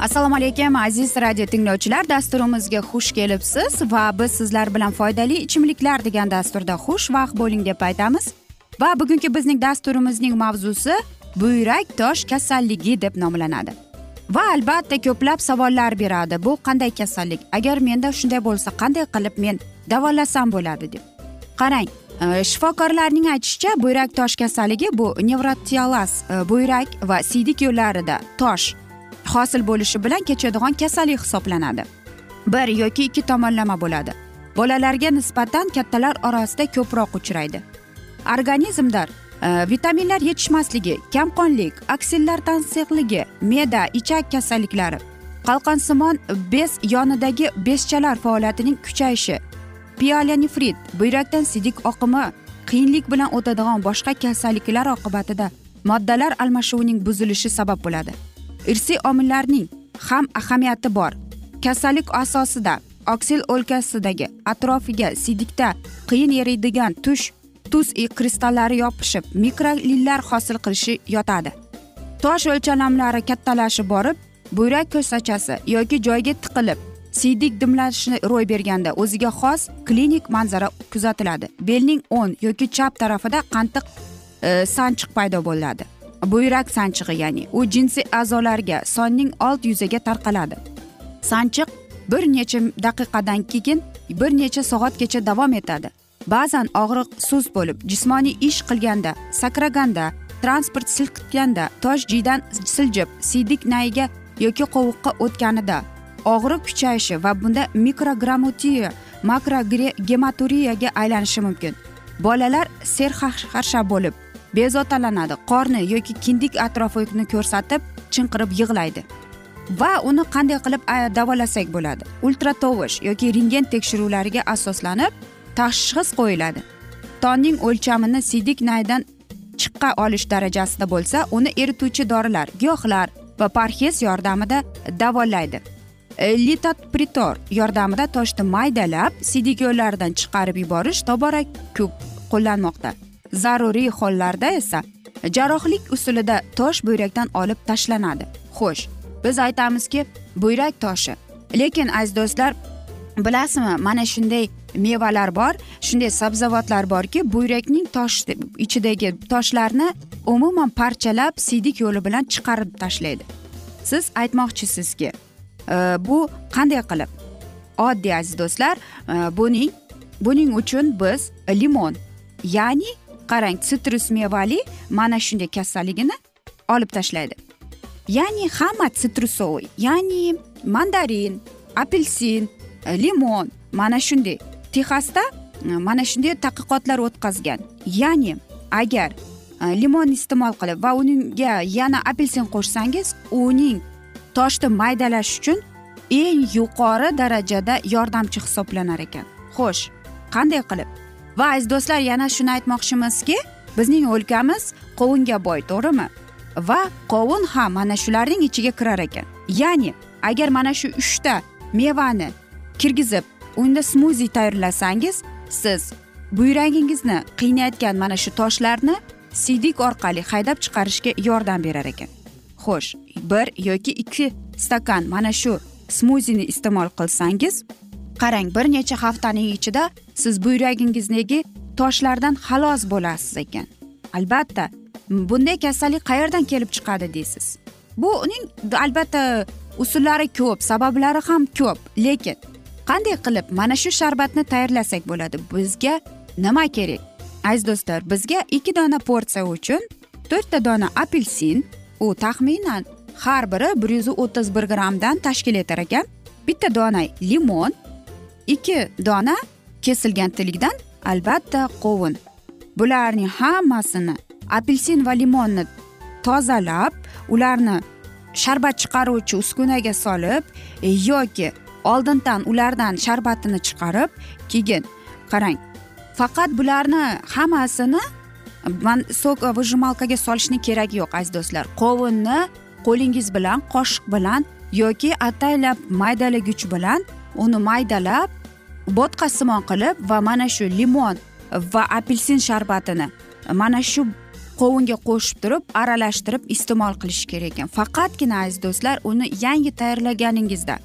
assalomu alaykum aziz radio tinglovchilar. Dasturimizga xush kelibsiz va biz sizlar bilan foydali ichimliklar degan dasturda xushvaqt bo'ling deb aytamiz. Va bugungi bizning dasturimizning mavzusi buyrak tosh kasalligi deb nomlanadi. Va albatta ko'plab savollar beradi. Bu qanday kasallik? Agar menda shunday bo'lsa qanday qilib men davolasam bo'ladi deb. Qarang e, shifokorlarning aytishicha buyrak tosh kasalligi bu nevrotialas e, buyrak va siydik yo'llarida tosh hosil bo'lishi bilan kechadigan kasallik hisoblanadi. Bir yoki ikki tomonlama bo'ladi. Bolalarga nisbatan kattalar orasida ko'proq uchraydi. Organizmda e, vitaminlar yetishmasligi kamqonlik aksillar tansiqligi me'da ichak kasalliklari qalqonsimon bez yonidagi bezchalar faoliyatining kuchayishi pielonefrit buyrakdan sidik oqimi qiyinlik bilan o'tadigan boshqa kasalliklar oqibatida moddalar almashuvining buzilishi sabab bo'ladi. Irsiy omillarning ham ahamiyati bor. Kasallik asosida oksil o'lkasidagi atrofiga sidikda qiyin eriydigan tush tuz kristallari yopishib mikrolillar hosil qilishi yotadi. Tosh o'lchamlari kattalashib borib buyrak ko'sachasi yoki joyga tiqilib siydik dimlashi ro'y berganda o'ziga xos klinik manzara kuzatiladi. Belning o'ng yoki chap tarafida qantiq e, sanchiq paydo bo'ladi? Buyrak sanchig'i ya'ni u jinsiy a'zolarga sonning old yuzaga tarqaladi. Sanchiq bir necha daqiqadan keyin bir necha soatgacha davom etadi. Ba'zan og'riq sust bo'lib jismoniy ish qilganda sakraganda transport silkitganda tosh jiydan siljib siydik nayiga yoki qovuqqa o'tganida og'riq kuchayishi va bunda mikrogramutiya makrogematuriyaga aylanishi mumkin. Bolalar serxarsha bo'lib bezovtalanadi qorni yoki kindik atrofini ko'rsatib chinqirib yig'laydi. Va uni qanday qilib davolasak bo'ladi? Ultratovush yoki rentgen tekshiruvlariga asoslanib tashxis qo'yiladi. Tonning o'lchamini sidik naydan chiqqa olish darajasida bo'lsa uni erituvchi dorilar giyohlar va parhez yordamida davolaydi. E, yordamida toshni maydalab sidik yo'llaridan chiqarib yuborish tobora ko'p qo'llanmoqda. Zaruriy hollarda esa jarrohlik usulida tosh buyrakdan olib tashlanadi. Xo'sh biz aytamizki buyrak toshi. Lekin aziz do'stlar bilasizmi mana shunday mevalar bor shunday sabzavotlar borki buyrakning tosh ichidagi toshlarni umuman parchalab siydik yo'li bilan chiqarib tashlaydi. Siz aytmoqchisizki e, bu qanday qilib? Oddiy aziz do'stlar e, buning buning uchun biz limon ya'ni qarang sitrus mevali mana shunday kasalligini olib tashlaydi. Ya'ni hamma sitrusovoy ya'ni mandarin apelsin e, limon mana shunday. Texasda e, mana shunday tadqiqotlar o'tkazgan. Ya'ni agar e, limon iste'mol qilib va unga yana apelsin qo'shsangiz uning toshni maydalash uchun eng yuqori darajada yordamchi hisoblanar ekan. Xo'sh qanday qilib? Va aziz do'stlar yana shuni aytmoqchimizki bizning o'lkamiz qovunga boy to'g'rimi? Va qovun ham mana shularning ichiga kirar ekan. Ya'ni agar mana shu uchta mevani kirgizib unda smuzi tayyorlasangiz siz buyragingizni qiynayotgan mana shu toshlarni siydik orqali haydab chiqarishga yordam berar ekan. Xo'sh bir yoki ikki stakan mana shu smuzini iste'mol qilsangiz qarang bir necha haftaning ichida siz buyragingizdagi toshlardan xalos bo'lasiz ekan. Albatta bunday kasallik qayerdan kelib chiqadi deysiz? Bu uning albatta usullari ko'p sabablari ham ko'p lekin qanday qilib mana shu sharbatni tayyorlasak bo'ladi? Bizga nima kerak? Aziz do'stlar bizga ikki dona porsiya uchun to'rtta dona apelsin u taxminan har biri bir yuz o'ttiz bir grammdan tashkil etar ekan. Bitta dona limon ikki dona kesilgan tilikdan albatta qovun. Bularning hammasini apelsin va limonni tozalab ularni sharbat chiqaruvchi uskunaga solib e, yoki oldindan ulardan sharbatini chiqarib keyin qarang faqat bularni hammasini man sok выжималкаga solishni keragi yo'q aziz do'stlar. Qovunni qo'lingiz bilan qoshiq bilan yoki ataylab maydalagich bilan uni maydalab bo'tqasimon qilib va mana shu limon va apelsin sharbatini mana shu qovunga qo'shib turib aralashtirib iste'mol qilish kerak ekan. Faqatgina aziz do'stlar uni yangi tayyorlaganingizda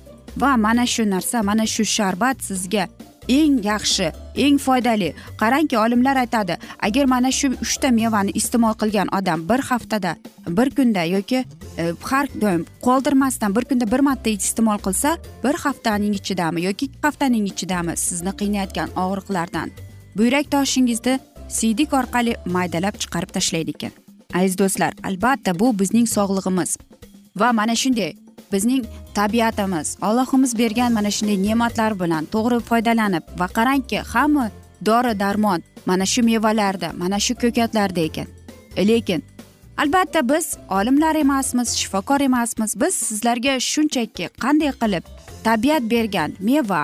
va mana shu narsa mana shu sharbat sizga eng yaxshi eng foydali. Qarangki olimlar aytadi agar mana shu uchta mevani iste'mol qilgan odam bir haftada bir kunda yoki e, har doim qoldirmasdan bir kunda bir marta iste'mol qilsa bir haftaning ichidami yoki ikki haftaning ichidami sizni qiynayotgan og'riqlardan buyrak toshingizni siydik orqali maydalab chiqarib tashlaydi ekan. Aziz do'stlar albatta bu bizning sog'lig'imiz. Va mana shunday bizning tabiatimiz. Allohimiz bergan mana shunday ne'matlar bilan to'g'ri foydalanib va qarangki hamma dori darmon mana shu mevalarda mana shu ko'katlarda ekan. Lekin albatta biz olimlar emasmiz shifokor emasmiz. Biz sizlarga shunchaki qanday qilib tabiat bergan meva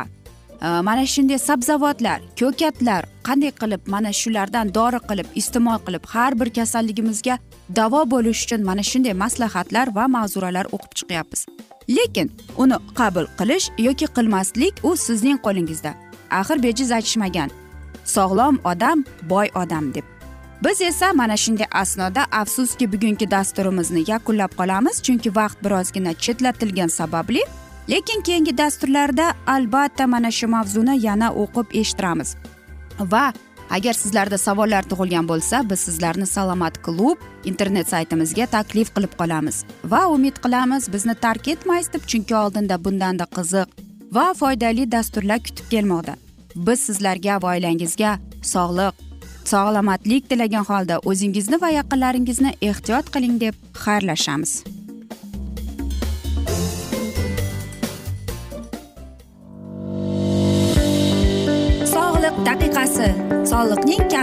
Э, mana shunday sabzavotlar ko'katlar qanday qilib mana shulardan dori qilib iste'mol qilib har bir kasalligimizga davo bo'lish uchun mana shunday maslahatlar va mavzuralar o'qib chiqyapmiz. Lekin uni qabul qilish yoki qilmaslik u sizning qo'lingizda. Axir bejiz aytishmagan sog'lom odam boy odam deb. Biz esa mana shunday asnoda afsuski bugungi dasturimizni yakunlab qolamiz chunki vaqt birozgina chetlatilgani sababli lekin keyingi dasturlarda albatta mana shu mavzuni yana o'qib eshittiramiz. Va agar sizlarda savollar tug'ilgan bo'lsa biz sizlarni salomat klub internet saytimizga taklif qilib qolamiz. Va umid qilamiz bizni tark etmaysiz deb chunki oldinda bundanda qiziq va foydali dasturlar kutib kelmoqda. Biz sizlarga va oilangizga sog'lik salomatlik tilagan holda o'zingizni va yaqinlaringizni ehtiyot qiling deb xayrlashamiz.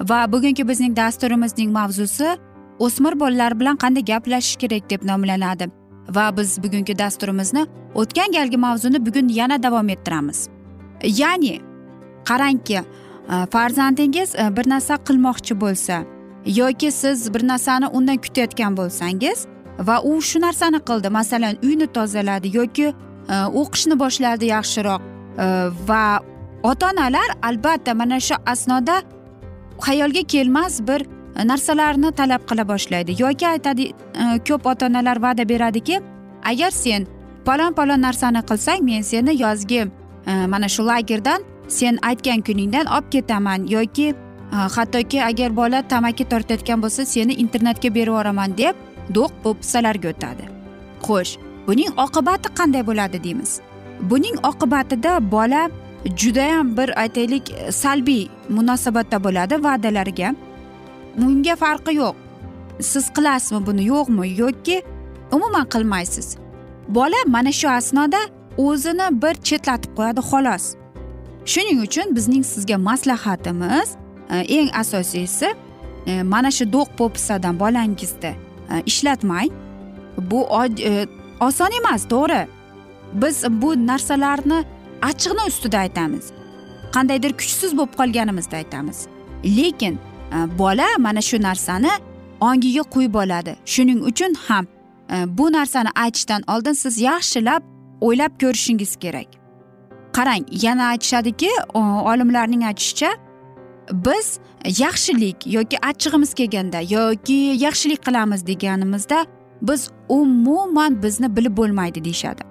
Va bugungi bizning dasturimizning mavzusi o'smir bolalar bilan qanday gaplashish kerak deb nomlanadi. Va biz bugungi dasturimizni o'tgan galgi mavzuni bugun yana davom ettiramiz. Ya'ni qarangki e, farzandingiz e, bir narsa qilmoqchi bo'lsa yoki siz bir narsani undan kutayotgan bo'lsangiz va u shu narsani qildi masalan uyni tozaladi yoki e, o'qishni boshladi yaxshiroq va ota onalar albatta mana shu asnoda xayolga kelmas bir e, narsalarni talab qila boshlaydi. Yoki aytadi e, ko'p ota onalar va'da beradiki agar sen palon palon narsani qilsang men seni yozgi e, mana shu lagerdan sen aytgan kuningdan olib ketaman. Yoki hattoki agar bola tamaki tortayotgan bo'lsa seni internatga berib yuboraman deb do'q po'pisalarga o'tadi. Xo'sh buning oqibati qanday bo'ladi deymiz? Buning oqibatida bola judayam bir aytaylik e, salbiy munosabatda bo'ladi va'dalarga. Bunga farqi yo'q. Siz qilasizmi buni yo'qmi? Yoki umuman qilmaysiz. Bola mana shu asnoda o'zini bir chetlatib qo'yadi xolos. Shuning uchun bizning sizga maslahatimiz e, eng asosiysi e, mana shu do'q po'pisadan bolangizni ishlatmang. Bu oson emas to'g'ri. Biz bu narsalarni achchiqni ustida aytamiz. Qandaydir kuchsiz bo'lib qolganimizda aytamiz. Lekin e, bola mana shu narsani ongiga qo'yib oladi. Shuning uchun ham e, bu narsani aytishdan oldin siz yaxshilab o'ylab ko'rishingiz kerak. Qarang yana aytishadiki olimlarning aytishicha biz yaxshilik yoki achchig'imiz kelganda yoki yaxshilik qilamiz deganimizda biz umuman bizni bilib bo'lmaydi deyishadi.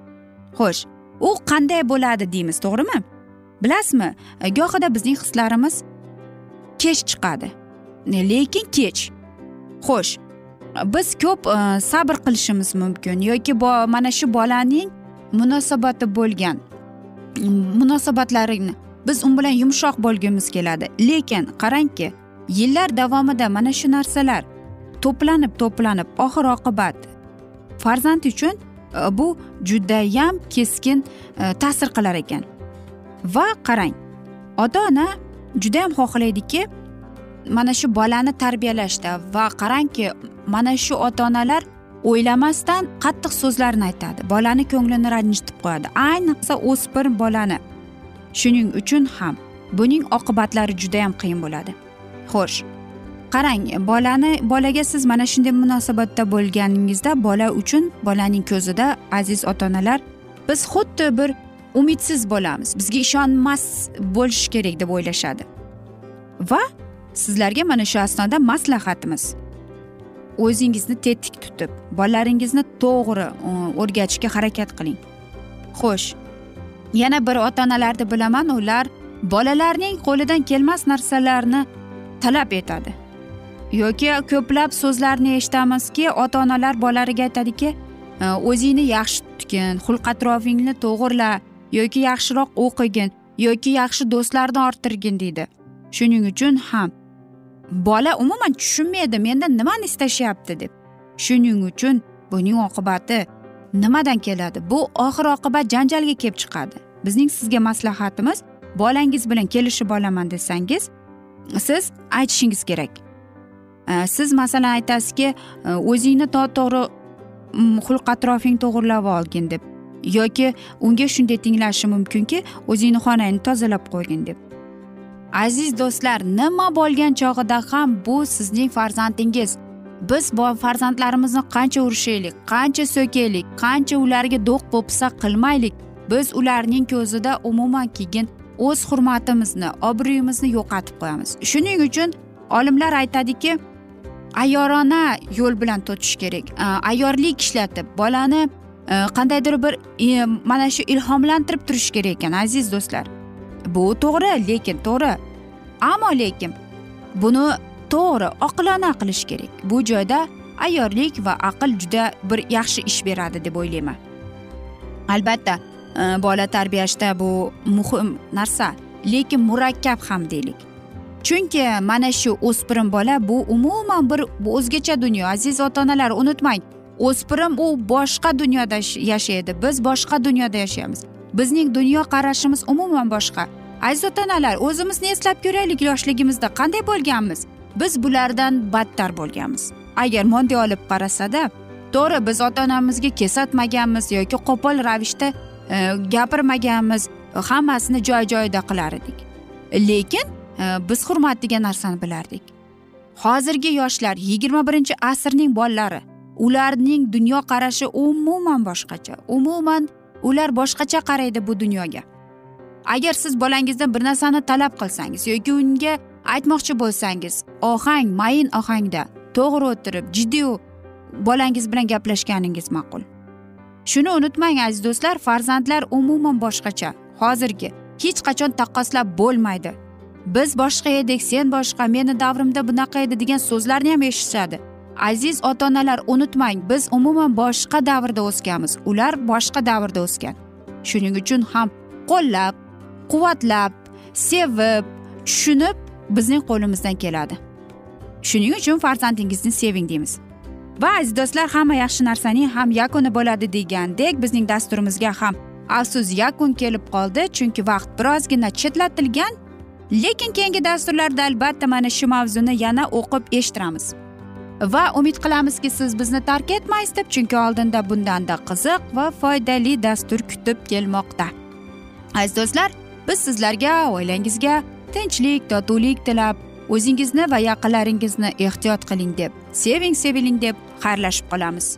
Xo'sh u qanday bo'ladi deymiz to'g'rimi? Bilasizmi gohida bizning hislarimiz kech chiqadi. Lekin kech. Xo'sh biz ko'p e, sabr qilishimiz mumkin yoki mana shu bolaning munosabati bo'lgan munosabatlarini biz u bilan yumshoq bo'lgimiz keladi. Lekin qarangki yillar davomida mana shu narsalar to'planib to'planib oxir oqibat farzand uchun Э, bu judayam keskin e, ta'sir qilar ekan. Va qarang ota ona judayam xohlaydiki mana shu bolani tarbiyalashda va qarangki mana shu ota onalar o'ylamasdan qattiq so'zlarni aytadi. Bolani ko'nglini ranjitib qo'yadi. Ayniqsa o'smir bolani. Shuning uchun ham buning oqibatlari judayam qiyin bo'ladi. Xo'sh. Qarang bolani bolaga siz mana shunday munosabatda bo'lganingizda bola uchun bolaning ko'zida aziz ota onalar biz xuddi bir umidsiz bo'lamiz bizga ishonmas bo'lishi kerak deb o'ylashadi. Va sizlarga mana shu asnoda maslahatimiz. O'zingizni tetik tutib bolalaringizni to'g'ri o'rgatishga harakat qiling. Xo'sh yana bir ota onalarni bilaman ular bolalarning qo'lidan kelmas narsalarni talab etadi. Yoki ko'plab so'zlarni eshitamizki ota onalar bolalariga aytadiki e, o'zingni yaxshi tutgin xulq atrofingni to'g'irla yoki yaxshiroq o'qigin yoki yaxshi do'stlarni orttirgin deydi. Shuning uchun ham bola umuman tushunmaydi mendan nimani istashyapti deb. Shuning uchun buning oqibati nimadan keladi? Bu oxir oqibat janjalga kelib chiqadi. Bizning sizga maslahatimiz bolangiz bilan kelishib olaman desangiz siz aytishingiz kerak. Э, siz masalan aytasizki e, o'zingni noto'g'ri xulq atrofing to'g'irlab olgin deb yoki unga shunday tinglashi mumkinki o'zingni xonangni tozalab qo'ygin deb. Aziz do'stlar nima bo'lgan chog'ida ham bu sizning farzandingiz? Biz farzandlarimizni qancha urishaylik qancha so'kaylik qancha ularga do'q po'pisa qilmaylik. Biz ularning ko'zida umuman keyin o'z hurmatimizni obro'yimizni yo'qotib qo'yamiz. Shuning uchun olimlar aytadiki ayyorona yo'l bilan to'tish kerak. Ayyorlik ishlatib bolani qandaydir bir e, mana shu ilhomlantirib turish kerak ekan aziz do'stlar. Bu to'g'ri lekin to'g'ri. Ammo lekin buni to'g'ri oqilona qilish kerak. Bu joyda ayyorlik va aql juda bir yaxshi ish beradi deb o'ylayman. Albatta bola tarbiyalashda bu muhim narsa lekin murakkab ham deylik. Chunki mana shu o'spirin bola bu umuman bir o'zgacha dunyo aziz ota onalar unutmang. O'spirim u boshqa dunyoda yashaydi. Biz boshqa dunyoda yashaymiz. Bizning dunyo qarashimiz umuman boshqa. Aziz ota onalar o'zimizni eslab ko'raylik yoshligimizda? Qanday bo'lganmiz? Biz bulardan battar bo'lganmiz. Agar monday olib qarasada to'g'ri biz ota onamizga kesatmaganmiz yoki qo'pol ravishda e, gapirmaganmiz hammasini joy joyida qilar edik. Lekin Э, biz hurmat degan narsani bilardik. Hozirgi yoshlar yigirma birinchi asrning bolalari ularning dunyo qarashi umuman boshqacha. Umuman ular boshqacha qaraydi bu dunyoga. Agar siz bolangizdan bir narsani talab qilsangiz yoki unga aytmoqchi bo'lsangiz ohang mayin ohangda to'g'ri o'tirib jiddiy bolangiz bilan gaplashganingiz ma'qul. Shuni unutmang aziz do'stlar farzandlar umuman boshqacha. Hozirgi hech qachon taqqoslab bo'lmaydi. Biz boshqa edik sen boshqa meni davrimda bunaqa edi degan so'zlarni ham eshitishadi. Aziz ota onalar unutmang biz umuman boshqa davrda o'sganmiz. Ular boshqa davrda o'sgan. Shuning uchun ham qo'llab quvvatlab sevib tushunib bizning qo'limizdan keladi. Shuning uchun farzandingizni seving deymiz. Va aziz do'stlar hamma yaxshi narsaning ham yakuni bo'ladi degandek bizning dasturimizga ham afsus yakun kelib qoldi. Chunki vaqt birozgina chetlatilgan lekin keyingi dasturlarda albatta mana shu mavzuni yana o'qib eshittiramiz. Va umid qilamizki siz bizni tark etmaysiz deb chunki oldinda bundanda qiziq va foydali dastur kutib kelmoqda. Aziz do'stlar biz sizlarga oilangizga tinchlik totuvlik tilab o'zingizni va yaqinlaringizni ehtiyot qiling deb seving seviling deb xayrlashib qolamiz.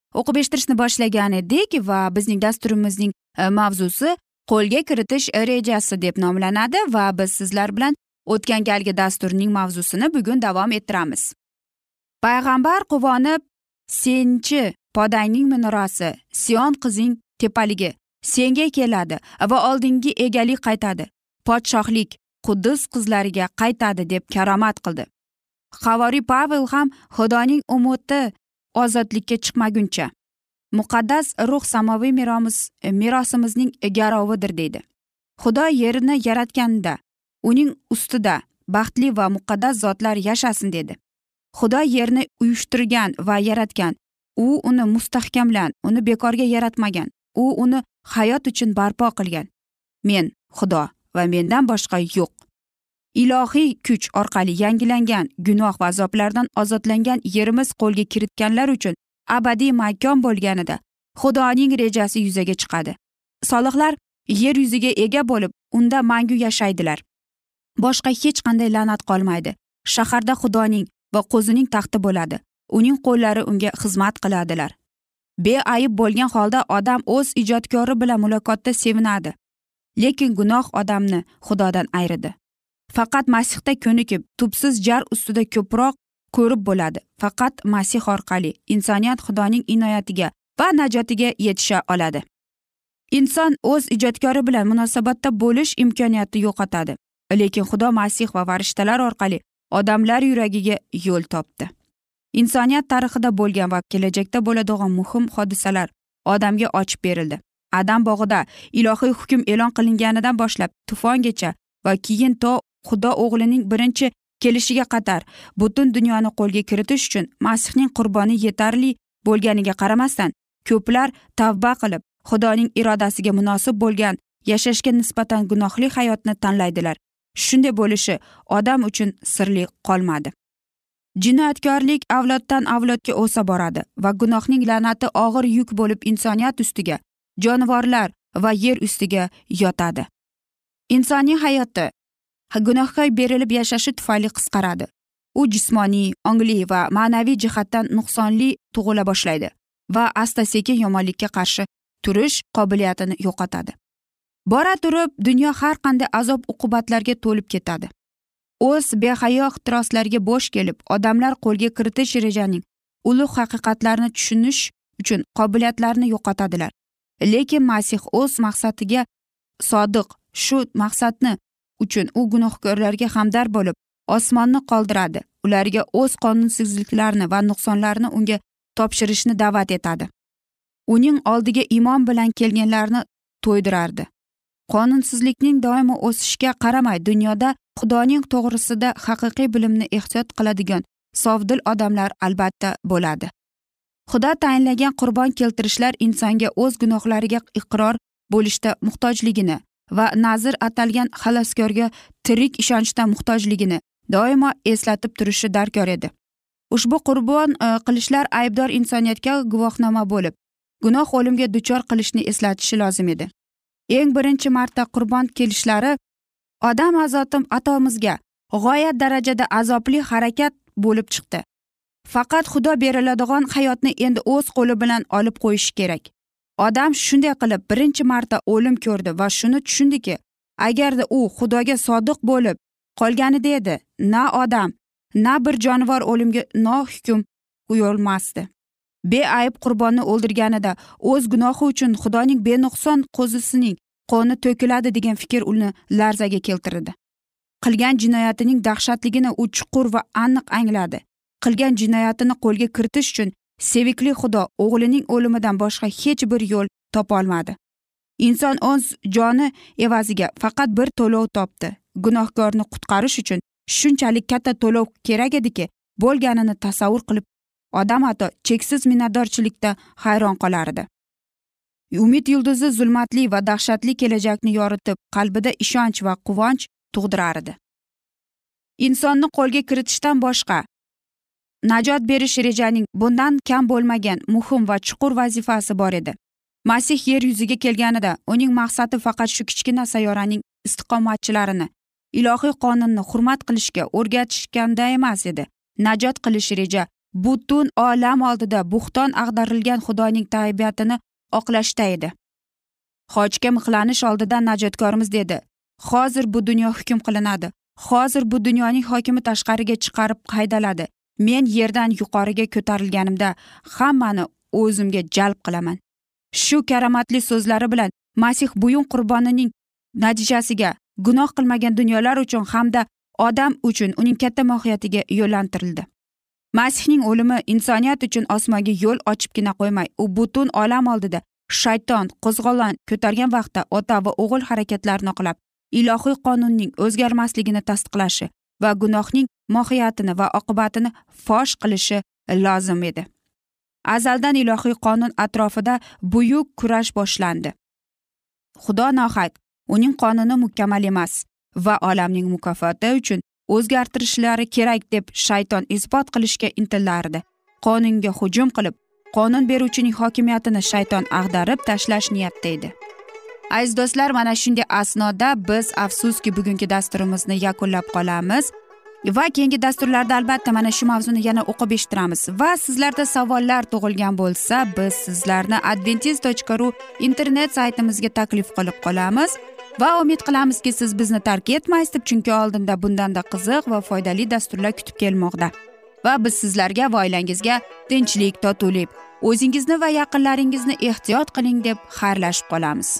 o'qib eshittirishni boshlagan edik va bizning dasturimizning e, mavzusi qo'lga kiritish rejasi deb nomlanadi va biz sizlar bilan o'tgan galgi dasturning mavzusini bugun davom ettiramiz. Payg'ambar quvonib senchi podangning minorasi sion qizing tepaligi senga keladi va oldingi egalik qaytadi podshohlik quddus qizlariga qaytadi deb karomat qildi. Havoriy pavel ham xudoning umoti ozodlikka chiqmaguncha. Muqaddas ruh samoviy meromiz merosimizning garovidir deydi. Xudo yerni yaratganda uning ustida baxtli va muqaddas zotlar yashasin dedi. Xudo yerni uyushtirgan va yaratgan u uni mustahkamlan uni bekorga yaratmagan u uni hayot uchun barpo qilgan. Men xudo va mendan boshqa yo'q. Ilohiy kuch orqali yangilangan gunoh va azoblardan ozodlangan yerimiz qo'lga kiritganlar uchun abadiy makon bo'lganida xudoning rejasi yuzaga chiqadi. Solihlar yer yuziga ega bo'lib unda mangu yashaydilar. Boshqa hech qanday la'nat qolmaydi. Shaharda xudoning va qo'zining taxti bo'ladi. Uning qo'llari unga xizmat qiladilar. Beayb bo'lgan holda odam o'z ijodkori bilan muloqotda sevinadi. Lekin gunoh odamni xudodan ayridi faqat masihda ko'nikib tubsiz jar ustida ko'proq ko'rib bo'ladi. Faqat masih orqali insoniyat xudoning inoyatiga va najotiga yetisha oladi. Inson o'z ijodkori bilan munosabatda bo'lish imkoniyatini yo'qotadi. Lekin xudo masih va farishtalar orqali odamlar yuragiga yo'l topdi. Insoniyat tarixida bo'lgan va kelajakda bo'ladigan muhim hodisalar odamga ochib berildi. Adam bog'ida ilohiy hukm e'lon qilinganidan boshlab tufongacha va keyin to xudo o'g'lining birinchi kelishiga qadar butun dunyoni qo'lga kiritish uchun masihning qurboni yetarli bo'lganiga qaramasdan ko'plar tavba qilib xudoning irodasiga munosib bo'lgan yashashga nisbatan gunohli hayotni tanlaydilar. Shunday bo'lishi odam uchun sirli qolmadi. Jinoyatkorlik avloddan avlodga o'sa boradi va gunohning la'nati og'ir yuk bo'lib insoniyat ustiga jonivorlar va yer ustiga yotadi. Insoniy hayoti gunohga berilib yashashi tufayli qisqaradi. U jismoniy ongli va ma'naviy jihatdan nuqsonli tug'ila boshlaydi va asta sekin yomonlikka qarshi turish qobiliyatini yo'qotadi. Bora turib dunyo har qanday azob uqubatlarga to'lib ketadi. O'z behayo ehtiroslarga bo'sh kelib odamlar qo'lga kiritish rejaning ulug' haqiqatlarini tushunish uchun qobiliyatlarini yo'qotadilar. Lekin masih o'z maqsadiga sodiq shu maqsadni uchun u gunohkorlarga hamdard bo'lib osmonni qoldiradi. Ularga o'z qonunsizliklarini va nuqsonlarini unga topshirishni da'vat etadi. Uning oldiga iymon bilan kelganlarni to'ydirardi. Qonunsizlikning doimo o'sishiga qaramay dunyoda xudoning to'g'risida haqiqiy bilimni ehtiyot qiladigan sovdil odamlar albatta bo'ladi. Xudo tayinlagan qurbon keltirishlar insonga o'z gunohlariga iqror bo'lishda muhtojligini va nazr atalgan xaloskorga tirik ishonchda muhtojligini doimo eslatib turishi darkor edi. Ushbu qurbon e, qilishlar aybdor insoniyatga guvohnoma bo'lib gunoh o'limga duchor qilishni eslatishi lozim edi. Eng birinchi marta qurbon kelishlari odam azoti atomizga g'oyat darajada azobli harakat bo'lib chiqdi. Faqat xudo beriladigan hayotni endi o'z qo'li bilan olib qo'yishi kerak. Odam shunday qilib birinchi marta o'lim ko'rdi va shuni tushundiki agarda u xudoga sodiq bo'lib qolganida edi na odam na bir jonivor o'limga nohukm yo'lmasdi. Beayb qurbonni o'ldirganida o'z gunohi uchun xudoning benuqson qo'zisining qoni to'kiladi degan fikr uni larzaga keltirdi. Qilgan jinoyatining dahshatligini u chuqur va aniq angladi. Qilgan jinoyatini qo'lga kiritish uchun sevikli xudo o'g'lining o'limidan boshqa hech bir yo'l topolmadi inson o'z joni evaziga faqat bir to'lov topdi. Gunohkorni qutqarish uchun shunchalik katta to'lov kerak ediki bo'lganini tasavvur qilib odam hatto cheksiz minnatdorchilikda hayron qolar edi umid yulduzi zulmatli va dahshatli kelajakni yoritib qalbida ishonch va quvonch tug'dirardi. Insonni qo'lga kiritishdan boshqa najot berish rejaning bundan kam bo'lmagan muhim va chuqur vazifasi bor edi. Masih yer yuziga kelganida uning maqsadi faqat shu kichkina sayyoraning istiqomatchilarini ilohiy qonunni hurmat qilishga o'rgatishganda emas edi. Najot qilish reja butun olam oldida bo'xton ag'darilgan xudoning tabiatini oqlashda edi. Xochga mixlanish oldidan najotkorimiz dedi. Hozir bu dunyo hukm qilinadi. Hozir bu dunyoning hokimi tashqariga chiqarib haydaladi men yerdan yuqoriga ko'tarilganimda hammani o'zimga jalb qilaman. Shu karomatli so'zlari bilan masih buyun qurbonining natijasiga gunoh qilmagan dunyolar uchun hamda odam uchun uning katta mohiyatiga yo'llantirildi. Masihning o'limi insoniyat uchun osmonga yo'l ochibgina qo'ymay u butun olam oldida shayton qo'zg'olon ko'targan vaqtda ota va o'g'il harakatlarini oqlab ilohiy qonunning o'zgarmasligini tasdiqlashi va gunohning mohiyatini va oqibatini fosh qilishi lozim edi. Azaldan ilohiy qonun atrofida buyuk kurash boshlandi. Xudo nohaq uning qonuni mukammal emas va olamning mukofoti uchun o'zgartirishlari kerak deb shayton isbot qilishga intilardi. Qonunga hujum qilib qonun beruvchining hokimiyatini shayton ag'darib tashlash niyatida edi. Aziz do'stlar mana shunday asnoda biz afsuski bugungi dasturimizni yakunlab qolamiz. Va keyingi dasturlarda albatta mana shu mavzuni yana o'qib eshittiramiz. Va sizlarda savollar tug'ilgan bo'lsa biz sizlarni adventis tochka ru internet saytimizga taklif qilib qolamiz. Va umid qilamizki siz bizni tark etmaysiz deb chunki oldinda bundanda qiziq va foydali dasturlar kutib kelmoqda. Va biz sizlarga va oilangizga tinchlik totuvlik o'zingizni va yaqinlaringizni ehtiyot qiling deb xayrlashib qolamiz.